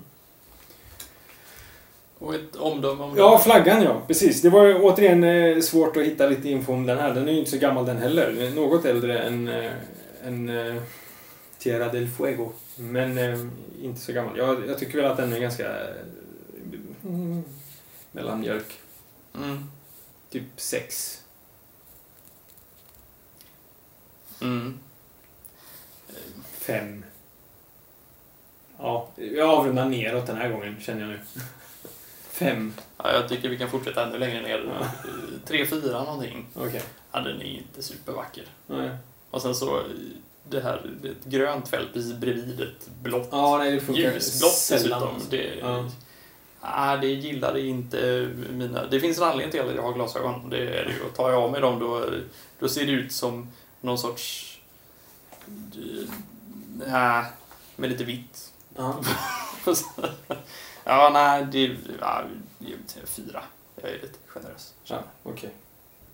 Och ett omdöme om Ja, flaggan ja. Precis. Det var återigen eh, svårt att hitta lite info om den här. Den är ju inte så gammal den heller. Något äldre än, eh, än eh, Tierra del Fuego. Men inte så gammal. Jag, jag tycker väl att den är ganska mm, mellanmjölk. Mm. Typ sex. Mm. Fem. Ja, jag avrundar neråt den här gången känner jag nu. Fem. Ja, jag tycker vi kan fortsätta ännu längre ner. Tre, fyra någonting. Okej. Ja, den är inte supervacker. Nej. Och sen så det här, det är ett grönt fält precis bredvid ett blått. Ja, nej, det funkar Ljusblått dessutom. Det, Ja. ah, det gillade inte mina... Det finns en anledning till att jag har glasögon. Det är det ju. Tar jag av mig dem då, då ser det ut som någon sorts... Ja, med lite vitt. Ja. ja, nej, det... Ja, säga fyra. Jag är lite generös. ja Okej.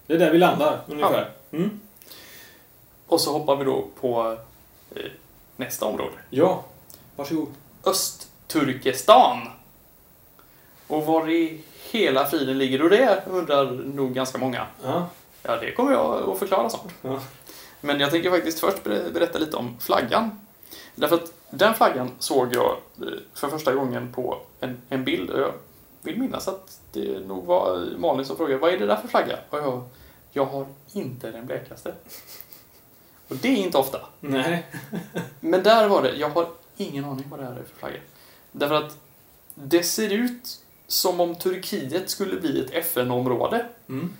Det är där vi landar, ungefär. Mm. Och så hoppar vi då på eh, nästa område. Ja. Varsågod. Östturkestan. Och var i hela friden ligger då det, undrar nog ganska många. Ja. Ja, det kommer jag att förklara snart. Ja. Men jag tänker faktiskt först ber- berätta lite om flaggan. Därför att den flaggan såg jag eh, för första gången på en, en bild. Och jag vill minnas att det nog var Malin som frågade vad är det där för flagga? Och jag, jag har inte den blekaste. Och det är inte ofta. Nej. Men där var det, jag har ingen aning vad det här är för flagga. Därför att det ser ut som om Turkiet skulle bli ett FN-område. Mm.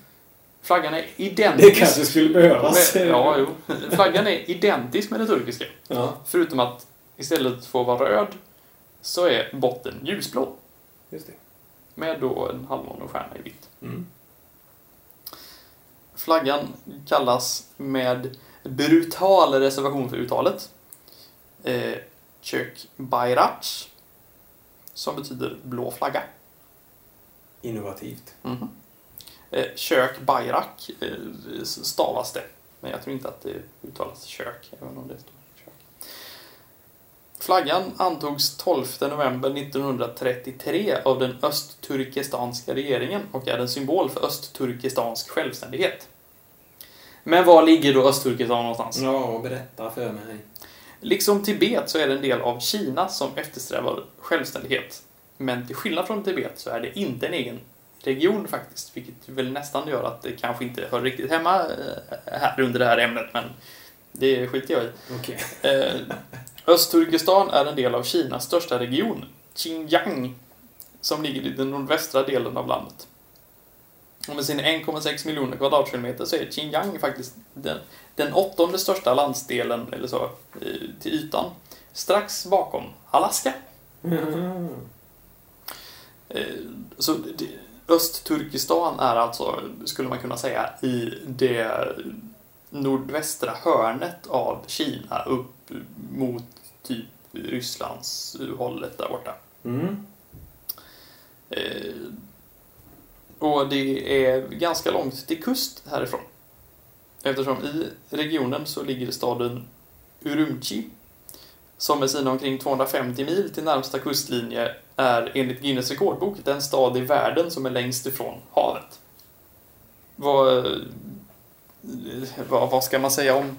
Flaggan är identisk. Det kanske skulle behövas. med, ja, jo. Flaggan är identisk med den turkiska. Ja, Förutom att istället för att vara röd så är botten ljusblå. just det. Med då en halvmåne och stjärna i vitt. Mm. Flaggan kallas med brutal reservation för uttalet eh, Kök Bayrac som betyder blå flagga. Innovativt. Mhm. Eh, kök Bayrak eh, stavas det. Men jag tror inte att det uttalas kök, även om det står. Flaggan antogs 12 november 1933 av den östturkestanska regeringen och är en symbol för östturkestansk självständighet. Men var ligger då Östturkestan någonstans? Ja, berätta för mig. Liksom Tibet så är det en del av Kina som eftersträvar självständighet. Men till skillnad från Tibet så är det inte en egen region faktiskt, vilket väl nästan gör att det kanske inte hör riktigt hemma eh, här under det här ämnet, men det skiter jag i. Okej. Eh, Östturkestan är en del av Kinas största region, Xinjiang, som ligger i den nordvästra delen av landet. Och med sina 1,6 miljoner kvadratkilometer så är Xinjiang faktiskt den, den åttonde största landsdelen, eller så, eh, till ytan. Strax bakom Alaska. Eh, Så Östturkestan är alltså, skulle man kunna säga, i det nordvästra hörnet av Kina upp mot typ Rysslands hållet där borta. Mm. Eh, Och det är ganska långt till kust härifrån. Eftersom i regionen så ligger staden Urumqi som med sina omkring 250 mil till närmsta kustlinje är enligt Guinness rekordbok den stad i världen som är längst ifrån havet. Vad, vad, vad ska man säga om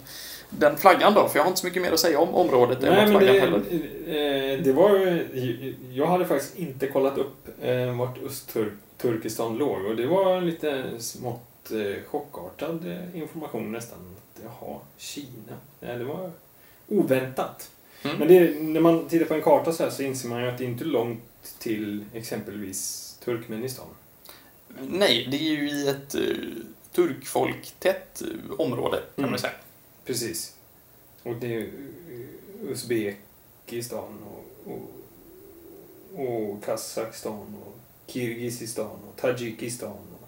den flaggan då? För jag har inte så mycket mer att säga om området än Nej, vad men flaggan det, heller. eh, det var. Jag hade faktiskt inte kollat upp eh, vart Östturkestan låg och det var lite smått eh, chockartad information nästan. Jaha, Kina. Det var oväntat. Mm. Men det, när man tittar på en karta så här så inser man ju att det inte är långt till exempelvis Turkmenistan. Nej, det är ju i ett turkfolktätt område kan Mm. man säga. Precis. Och det är eh, Uzbekistan och, och, och Kazakstan och Kirgizistan och Tadzjikistan och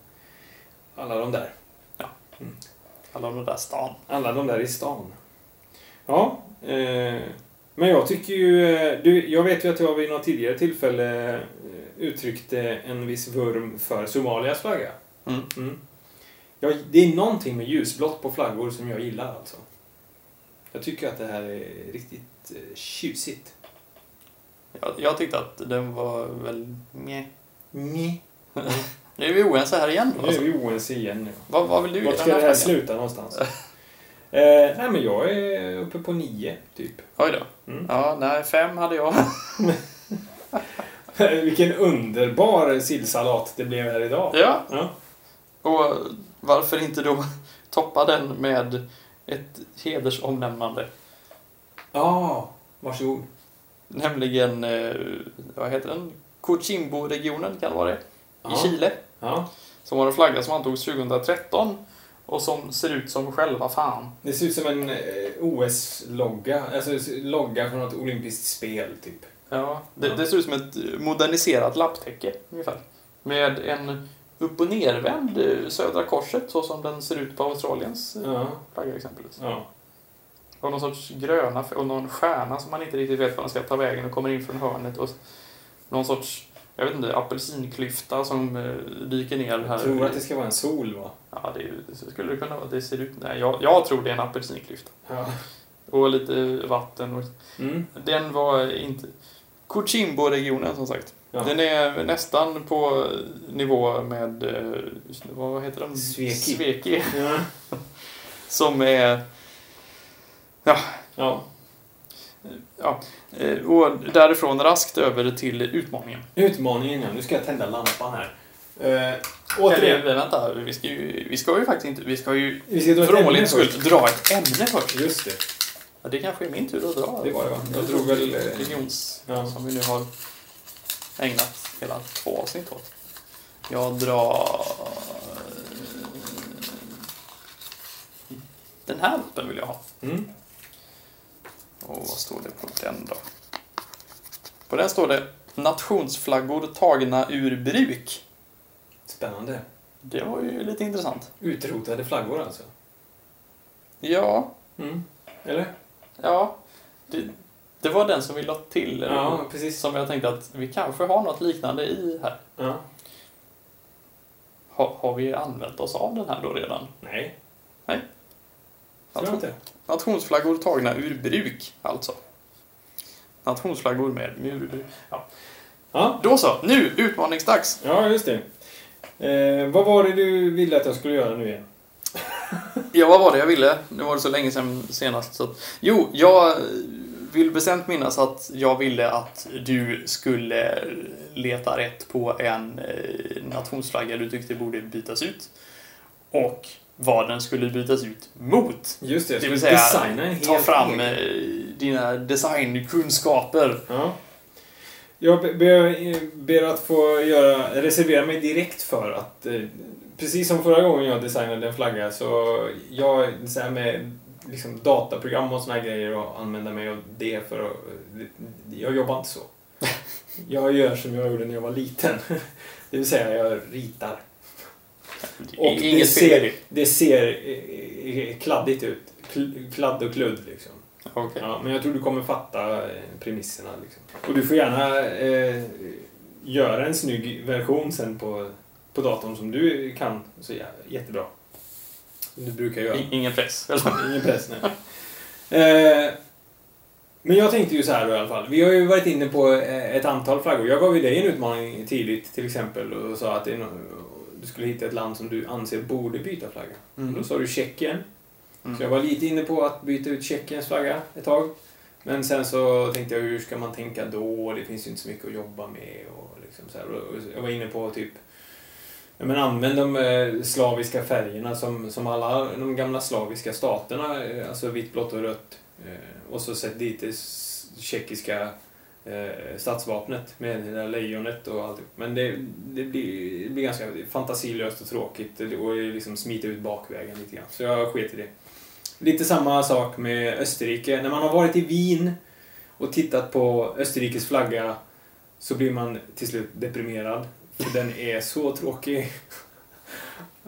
alla de där. Alla de där stan. Alla de där i stan. Ja, eh, men jag tycker ju... eh, Du, jag vet ju att jag vid något tidigare tillfälle eh, uttryckte en viss vurm för Somalias flagga. Mm. Mm. Ja, det är någonting med ljusblått på flaggor som jag gillar alltså. Jag tycker att det här är riktigt eh, tjusigt. Jag, jag tyckte att den var väl meh. Nej. Nu är vi oense här igen. Nu är Alltså. vi oense igen nu. Vad, vad vill du Vart ska det här sluta någonstans? eh, nej, men jag är uppe på nio, typ. Oj då. Mm. Ja, nej, fem hade jag. Vilken underbar sillsalat det blev här idag. ja, Ja. och varför inte då toppa den med ett hedersomnämnande? Ja, varsågod. Nämligen, eh, vad heter den? Cochimbo-regionen, kan det vara det? I Ja. Chile. Ja. Som var en flagga som antogs 2013 och som ser ut som själva fan. Det ser ut som en eh, OS-logga. Alltså logga från något olympiskt spel, typ. Ja, det, Ja. det ser ut som ett moderniserat lapptäcke ungefär. Med en upp och nervänd eh, Södra Korset så som den ser ut på Australiens eh, Ja. flagga exempelvis. Ja. Och någon sorts gröna och någon stjärna som man inte riktigt vet var den ska ta vägen och kommer in från hörnet. Och någon sorts, jag vet inte, apelsinklyfta som eh, dyker ner här. Jag tror att det ska vara en sol, va? Ja, det, det skulle det kunna vara. Det ser ut... Nej, jag, jag tror det är en apelsinklyfta. Ja. Och lite vatten och... Mm. Den var inte... Cochimbo-regionen som sagt. Ja. Den är nästan på nivå med... eh, Vad heter den? Sveki. Sveki. Ja. Som är... ja. Ja, eh, och därifrån raskt över till utmaningen. Utmaningen, ja. Nu ska jag tända lampan här. Eller, återigen. vänta, vi ska, ju, vi ska ju faktiskt inte... Vi ska ju Vi ska för ordningens skull dra ett ämne först. Just det. Ja, det kanske är min tur att dra. Det var det, va? Jag drog väl, eh, Religions, ja. som vi nu har ägnat hela två avsnitt åt. Jag drar... Den här lappen vill jag ha. Mm. Och vad står det på den då? På den står det Nationsflaggor tagna ur bruk. Spännande. Det var ju lite intressant. Utrotade flaggor, alltså. Ja, Mm. Eller? ja. Det, det var den som vi la till. Ja, precis. Som jag tänkte att vi kanske har något liknande i här. Ja. Har, har vi använt oss av den här då redan? Nej. Nej. Inte. Nationsflaggor tagna ur bruk, alltså. Nationsflaggor med mur. Ja. Ja. Då så, nu utmaningsdags! Ja, just det. Eh, vad var det du ville att jag skulle göra nu igen? Ja, vad var det jag ville? Nu var det så länge sedan senast. Så jo, jag vill bestämt minnas att jag ville att du skulle leta rätt på en eh, nationsflagga du tyckte borde bytas ut. Och vad den skulle bytas ut mot. Just det, jag Det vill säga, Ta fram egen. eh, dina designkunskaper. Ja. Jag be- ber, ber att få göra, reservera mig direkt för att, eh, precis som förra gången jag designade en flagga, så jag så här med liksom, dataprogram och såna här grejer och använda mig av det för att... eh, Jag jobbar inte så. Jag gör som jag gjorde när jag var liten. Det vill säga, jag ritar. Och det ser, det. det ser eh, eh, kladdigt ut. Kl- Kladd och kludd liksom. Okej. Ja, men jag tror du kommer fatta eh, premisserna. Liksom. Och du får gärna eh, göra en snygg version sen på, på datorn som du kan så jä- jättebra. Som du brukar göra. I- Ingen press. Ingen press, nej. Eh, men jag tänkte ju så här då i alla fall. Vi har ju varit inne på eh, ett antal flaggor. Jag gav ju dig en utmaning tidigt till exempel och sa att du skulle hitta ett land som du anser borde byta flagga. Mm. Då sa du Tjeckien. Mm. Så jag var lite inne på att byta ut Tjeckiens flagga ett tag. Men sen så tänkte jag, hur ska man tänka då? Det finns ju inte så mycket att jobba med. Och liksom så här. Jag var inne på typ Ja, men använd de eh, slaviska färgerna som, som alla de gamla slaviska staterna, eh, alltså vitt, blått och rött. Eh, och så sätt dit det tjeckiska stadsvapnet statsvapnet med det där lejonet och allt. Men det, det, blir, det blir ganska fantasilöst och tråkigt och liksom smita ut bakvägen lite grann. Så jag sket i det. Lite samma sak med Österrike. När man har varit i Wien och tittat på Österrikes flagga så blir man till slut deprimerad. För den är så tråkig.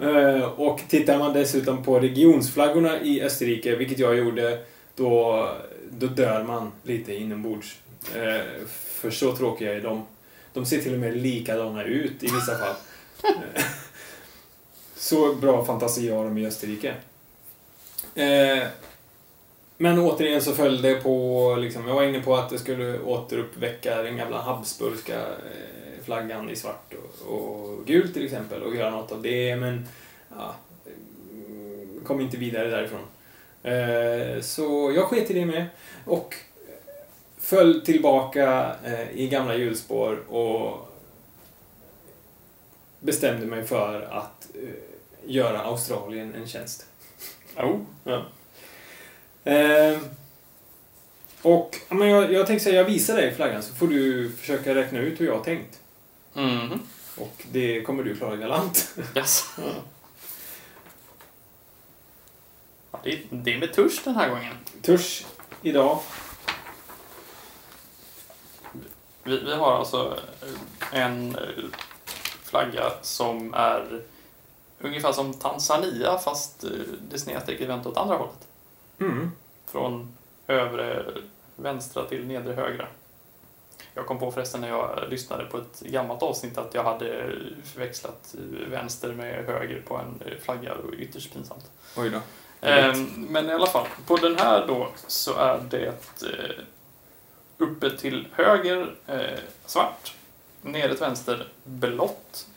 Eh, och tittar man dessutom på regionsflaggorna i Österrike, vilket jag gjorde, då, då dör man lite inombords. Eh, för så tråkiga är de. De ser till och med likadana ut i vissa fall. Eh, så bra fantasi har de i Österrike. Men återigen så föll det på, liksom, jag var inne på att det skulle återuppväcka den gamla Habsburgska flaggan i svart och, och gult till exempel och göra något av det, men ja, kom inte vidare därifrån. Eh, Så jag sket i det med och föll tillbaka eh, i gamla hjulspår och bestämde mig för att eh, göra Australien en tjänst. Oh. Ja. Eh, och men jag, jag tänkte säga, jag visar dig flaggan så får du försöka räkna ut hur jag har tänkt. Mhm. Och det kommer du klara galant. Yes. Ja. Ja, det, är, det är med tusch den här gången. Tusch idag. Vi, vi har alltså en eh, flagga som är ungefär som Tanzania fast eh, det snedstrecket vänt åt andra hållet. Mm. Från övre vänstra till nedre högra. Jag kom på förresten när jag lyssnade på ett gammalt avsnitt att jag hade förväxlat vänster med höger på en flagga. Det var ytterst pinsamt. Oj då. Eh, Men i alla fall, på den här då så är det eh, uppe till höger eh, svart, nere till vänster blått.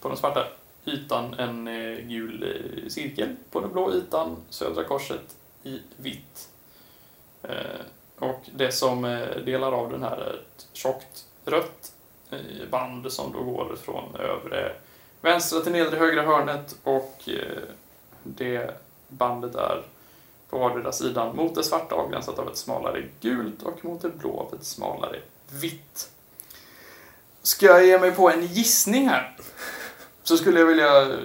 På den svarta ytan en eh, gul cirkel. På den blå ytan södra korset i vitt. Och det som eh, delar av den här är ett tjockt rött eh, band som då går från övre vänstra till nedre högra hörnet och eh, det bandet är på vardera sidan mot det svarta avgränsat av ett smalare gult och mot det blå av ett smalare vitt. Ska jag ge mig på en gissning här så skulle jag vilja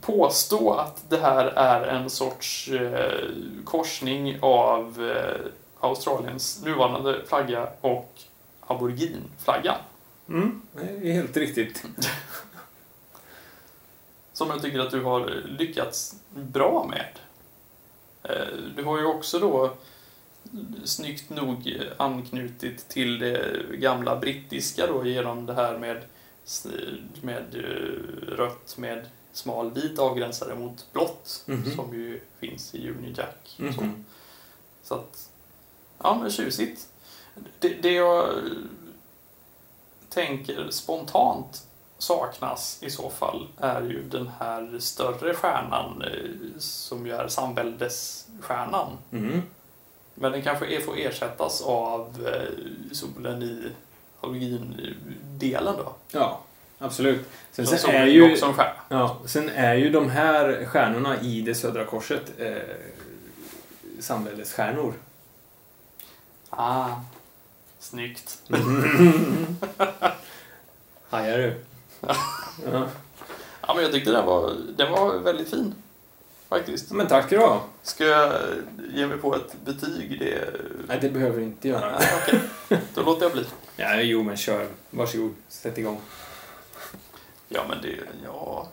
påstå att det här är en sorts eh, korsning av eh, Australiens nuvarande flagga och aboriginflaggan. Mm. Det är helt riktigt. Som jag tycker att du har lyckats bra med. Eh, Du har ju också då snyggt nog anknutit till det gamla brittiska då genom det här med, med rött med smal vit avgränsare mot blått Mhm. som ju finns i Union Jack. och Så. Så att, ja men tjusigt. Det, det jag tänker spontant saknas i så fall är ju den här större stjärnan eh, som ju är samväldesstjärnan. Mm. Men den kanske får ersättas av eh, solen i halogin-delen då. Ja, absolut. Sen, sen, är ju, också en stjärna. ja, sen är ju de här stjärnorna i det södra korset eh, samväldesstjärnor. Ah, snyggt. Hajar du? Ja. Ja, men jag tyckte den var, den var väldigt fin. Faktiskt. Men tack ha. Ska jag ge mig på ett betyg? Det... Nej, det behöver du inte göra. Nej, okej. Då låter jag bli. Ja, jo, men kör. Varsågod. Sätt igång. Ja, men det... Ja...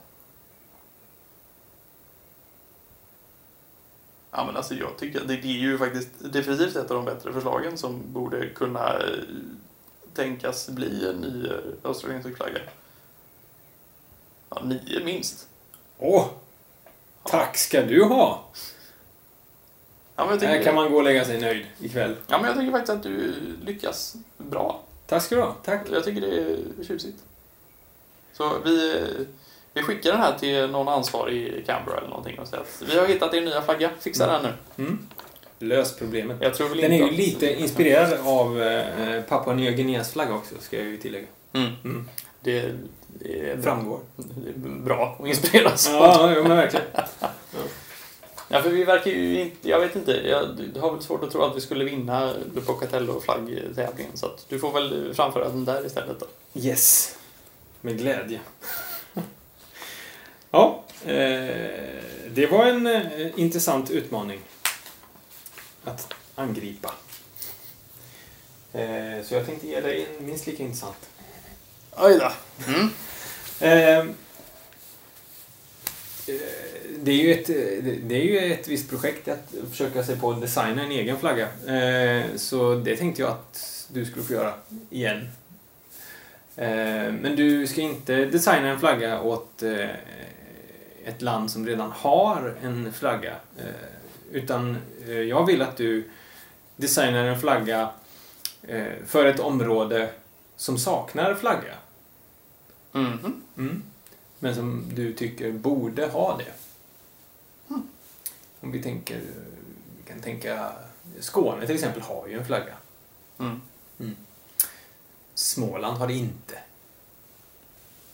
Ja, men alltså jag tycker det, det är ju faktiskt definitivt ett av de bättre förslagen som borde kunna eh, tänkas bli en ny eh, australiensisk flagga. Ja, nio minst. Åh! Tack ska du ha! Ja, tycker, Här kan man gå och lägga sig nöjd ikväll. ja, men jag tycker faktiskt att du lyckas bra. Tack ska du ha. Tack. Jag tycker det är tjusigt. Så vi, vi skickar den här till någon ansvarig i Canberra eller någonting och säger att vi har hittat din nya flagga, fixa den nu. Mm. Lös problemet. Jag tror väl Den är inte ju att- lite inspirerad av eh, Papua Nya Guineas flagga också, ska jag ju tillägga. Mm. Mm. Det, det är bra. Framgår. Det är bra att inspireras av. Ja, ja, men verkligen. Ja, för vi verkar ju inte, jag vet inte, jag har väl svårt att tro att vi skulle vinna Pocatello flaggtävlingen så att du får väl framföra den där istället då. Yes. Med glädje. ja, eh, det var en eh, intressant utmaning att angripa. Eh, så jag tänkte ge dig en minst lika intressant. Oj då. Mm. Det är, ju ett, det är ju ett visst projekt att försöka sig på att designa en egen flagga. Eh, Så det tänkte jag att du skulle få göra igen. Eh, Men du ska inte designa en flagga åt eh, ett land som redan har en flagga. Eh, Utan jag vill att du designar en flagga för ett område som saknar flagga. Mhm. Mm. Men som du tycker borde ha det. Om vi tänker, vi kan tänka, Skåne till exempel har ju en flagga. Småland har det inte.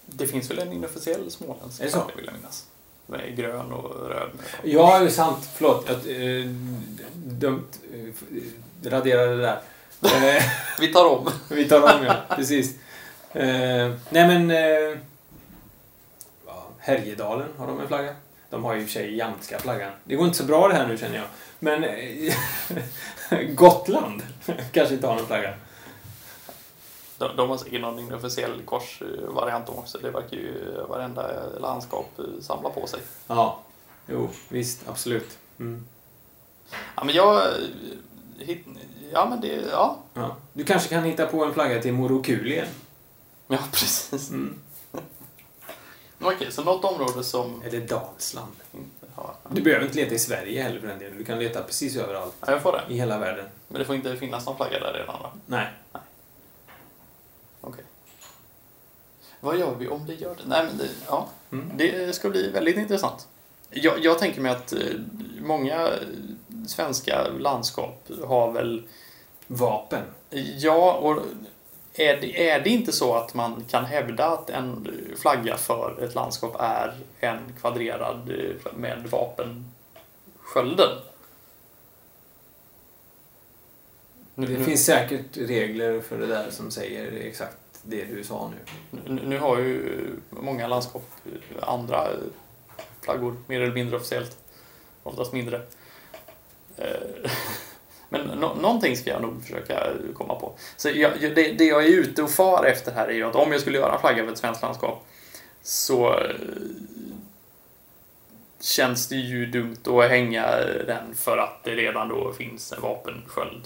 Det finns väl en inofficiell småländsk Är det så? vill jag minnas. Den är grön och röd. Ja, det är sant. Förlåt. Jag, eh, dumt. Eh, radera det där. Vi tar om. vi tar om, ja. Precis. Eh, nej men... Eh, Härjedalen har de en flagga. De har ju i och för sig jamska flaggan. Det går inte så bra det här nu känner jag. Men eh, Gotland kanske inte har någon flagga. De, de har säkert någon inofficiell korsvariant också. Det verkar ju varenda landskap samla på sig. Ja, jo, visst, absolut. Mm. Ja, men jag... Hit, ja, men det... Ja. Ja. Du kanske kan hitta på en flagga till Morokulien? Ja, precis. Mm. Okej, så något område som... Eller Dalsland. Du behöver inte leta i Sverige heller för den delen. Du kan leta precis överallt Ja, jag får det. i hela världen. Men det får inte finnas någon flagga där redan va? Nej. Okej. Vad gör vi om det gör det? Nej, men det, ja, Mm. det ska bli väldigt intressant. Jag, jag tänker mig att eh, många svenska landskap har väl... Vapen. Ja, och är det, är det inte så att man kan hävda att en flagga för ett landskap är en kvadrerad eh, med vapenskölden? Det nu, finns säkert regler för det där som säger exakt det du sa nu. nu, nu har ju många landskap andra flaggor, mer eller mindre officiellt. Oftast mindre. Eh, Men nå- någonting ska jag nog försöka komma på. Så jag, det, det jag är ute och far efter här är ju att om jag skulle göra en flagga för ett svenskt landskap så eh, känns det ju dumt att hänga den för att det redan då finns en vapensköld.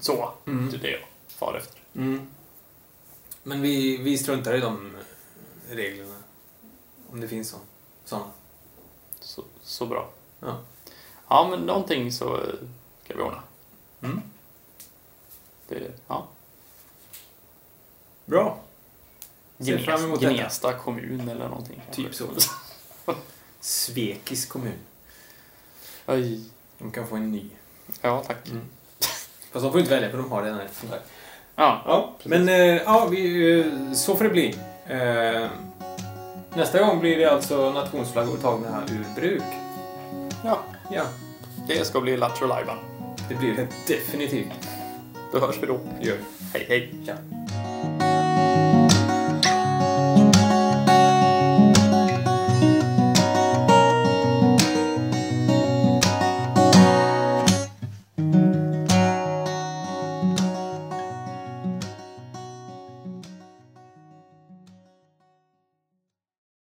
Så, Mm. det är det jag far efter. Mm. Men vi, vi struntar i de reglerna. Om det finns så- sådana. Så, så bra. Ja. Ja, men någonting så ska vi ordna. Mm. Det, ja. Bra. Ser fram emot detta. Gnesta kommun eller någonting. Typ så. Svekis kommun. Oj. De kan få en ny. Ja, tack. Mm. Fast de får inte välja för de har redan där. Ja, Ja, men eh, ja, vi, eh, så får det bli. Eh, nästa gång blir det alltså nationsflaggor tagna ur bruk. ja, Ja, det ska bli Lattjo det blir det definitivt. Då hörs vi då. Gör. Hej, hej. Tja.